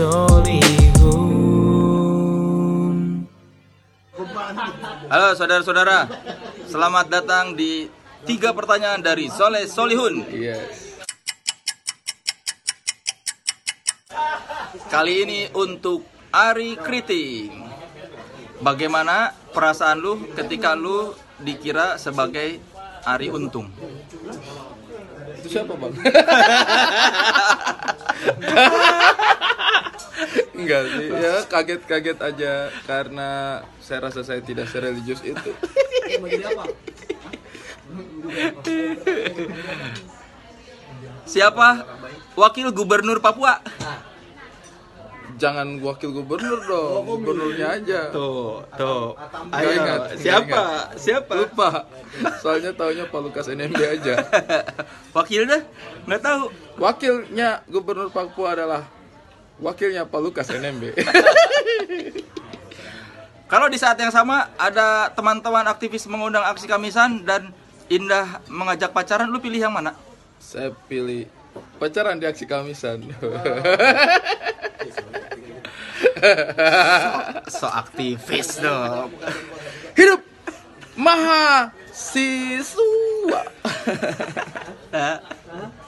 Halo saudara-saudara Selamat datang di tiga pertanyaan dari Soleh Solihun. Iya. Kali ini untuk Ari Kriting Bagaimana perasaan lu ketika lu dikira sebagai Ari Untung? Itu siapa bang? Enggak sih, ya kaget-kaget aja karena saya rasa saya tidak sereligius itu. Siapa wakil gubernur Papua? Jangan wakil gubernur dong, gubernurnya aja. Tuh, tuh. Ayo, ingat, siapa? ingat. Siapa? Lupa. Soalnya taunya Pak Lukas NMB aja. Wakil dah? Nggak tahu. Wakilnya gubernur Papua adalah wakilnya Pak Lukas NMB. Kalau di saat yang sama ada teman-teman aktivis mengundang aksi kamisan dan Indah mengajak pacaran, lu pilih yang mana? saya pilih pacaran di aksi kamisan. So aktivis dong. Hidup maha siswa.